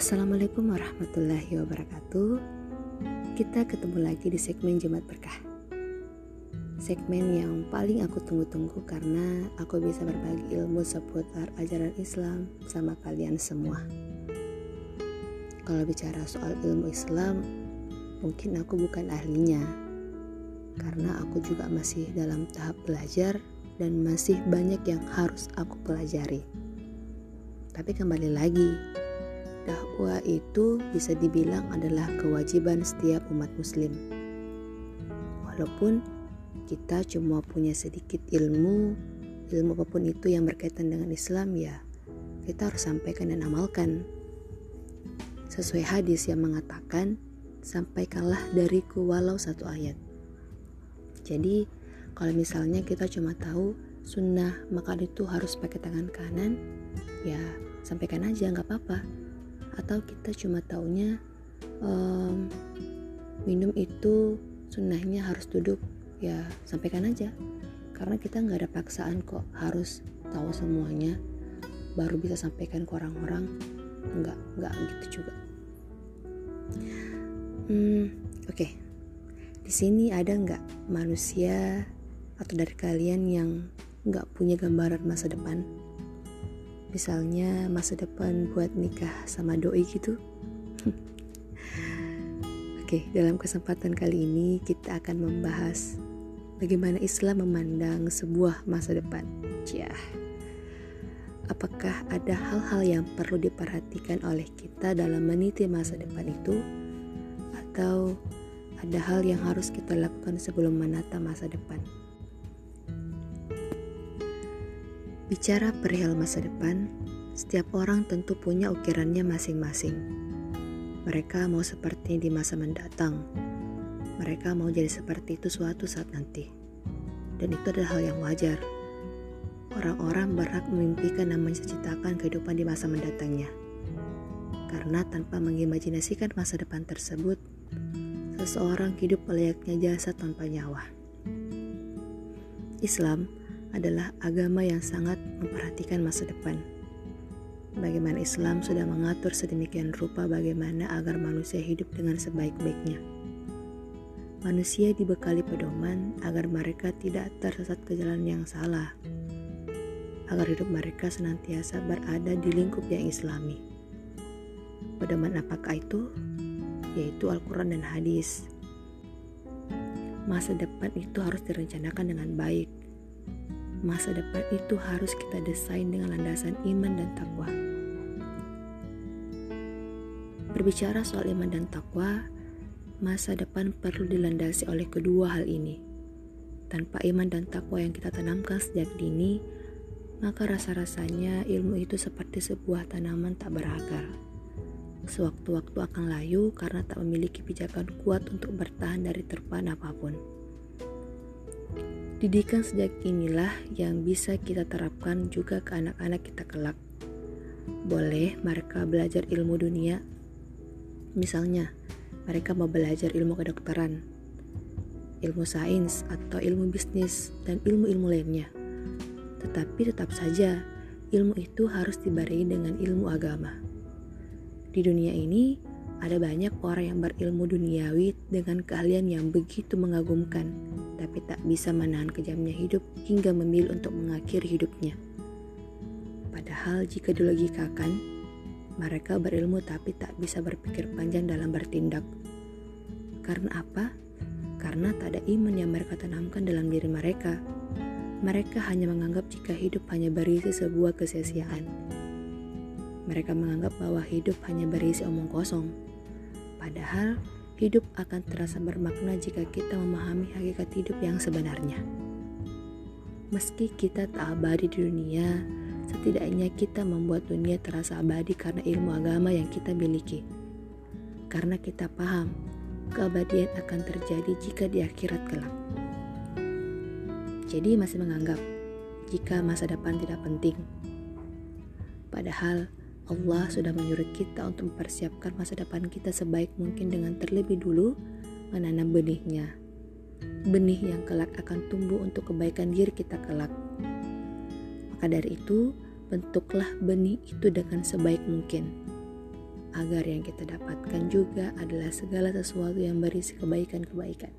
Assalamualaikum warahmatullahi wabarakatuh. Kita ketemu lagi di segmen Jumat Berkah. Segmen yang paling aku tunggu-tunggu karena aku bisa berbagi ilmu seputar ajaran Islam sama kalian semua. Kalau bicara soal ilmu Islam, mungkin aku bukan ahlinya. Karena aku juga masih dalam tahap belajar dan masih banyak yang harus aku pelajari. Tapi kembali lagi, dakwah itu bisa dibilang adalah kewajiban setiap umat muslim. Walaupun kita cuma punya sedikit ilmu, ilmu apa pun itu yang berkaitan dengan Islam ya, kita harus sampaikan dan amalkan. Sesuai hadis yang mengatakan, sampaikanlah dariku walau satu ayat. Jadi, kalau misalnya kita cuma tahu sunnah makan itu harus pakai tangan kanan, ya sampaikan aja nggak apa-apa atau kita cuma taunya um, minum itu sunnahnya harus duduk. Ya sampaikan aja. Karena kita nggak ada paksaan kok harus tahu semuanya baru bisa sampaikan ke orang-orang. Nggak nggak gitu juga. Hmm oke. Okay. di sini ada nggak manusia atau dari kalian yang nggak punya gambaran masa depan Misalnya masa depan buat nikah sama doi gitu. Oke, dalam kesempatan kali ini kita akan membahas bagaimana Islam memandang sebuah masa depan. Cia. Apakah ada hal-hal yang perlu diperhatikan oleh kita dalam meniti masa depan itu? Atau ada hal yang harus kita lakukan sebelum menata masa depan? Bicara perihal masa depan, setiap orang tentu punya ukirannya masing-masing. Mereka mau seperti di masa mendatang. Mereka mau jadi seperti itu suatu saat nanti. Dan itu adalah hal yang wajar. Orang-orang berhak memimpikan dan menciptakan kehidupan di masa mendatangnya. Karena tanpa mengimajinasikan masa depan tersebut, seseorang hidup layaknya jasad tanpa nyawa. Islam adalah agama yang sangat memperhatikan masa depan. Bagaimana Islam sudah mengatur sedemikian rupa bagaimana agar manusia hidup dengan sebaik-baiknya. Manusia dibekali pedoman agar mereka tidak tersesat ke jalan yang salah, agar hidup mereka senantiasa berada di lingkup yang islami. Pedoman apakah itu? Yaitu Al-Quran dan hadis. Masa depan itu harus direncanakan dengan baik, masa depan itu harus kita desain dengan landasan iman dan takwa. Berbicara soal iman dan takwa, masa depan perlu dilandasi oleh kedua hal ini. Tanpa iman dan takwa yang kita tanamkan sejak dini, maka rasa-rasanya ilmu itu seperti sebuah tanaman tak berakar. Sewaktu-waktu akan layu karena tak memiliki pijakan kuat untuk bertahan dari terpaan apa pun. Didikan sejak inilah yang bisa kita terapkan juga ke anak-anak kita kelak. Boleh mereka belajar ilmu dunia, misalnya mereka mau belajar ilmu kedokteran, ilmu sains, atau ilmu bisnis, dan ilmu-ilmu lainnya. Tetapi tetap saja, ilmu itu harus dibarengi dengan ilmu agama. Di dunia ini, ada banyak orang yang berilmu duniawi dengan keahlian yang begitu mengagumkan, tapi tak bisa menahan kejamnya hidup hingga memilih untuk mengakhiri hidupnya. Padahal jika dilogikakan, mereka berilmu tapi tak bisa berpikir panjang dalam bertindak. Karena apa? Karena tak ada iman yang mereka tanamkan dalam diri mereka. Mereka hanya menganggap jika hidup hanya berisi sebuah kesia-siaan. Mereka menganggap bahwa hidup hanya berisi omong kosong Padahal hidup akan terasa bermakna jika kita memahami hakikat hidup yang sebenarnya. Meski kita tak abadi di dunia, setidaknya kita membuat dunia terasa abadi karena ilmu agama yang kita miliki. Karena kita paham keabadian akan terjadi jika di akhirat kelak. Jadi masih menganggap jika masa depan tidak penting. Padahal Allah sudah menyuruh kita untuk mempersiapkan masa depan kita sebaik mungkin dengan terlebih dulu menanam benihnya. Benih yang kelak akan tumbuh untuk kebaikan diri kita kelak. Maka dari itu, bentuklah benih itu dengan sebaik mungkin agar yang kita dapatkan juga adalah segala sesuatu yang berisi kebaikan-kebaikan.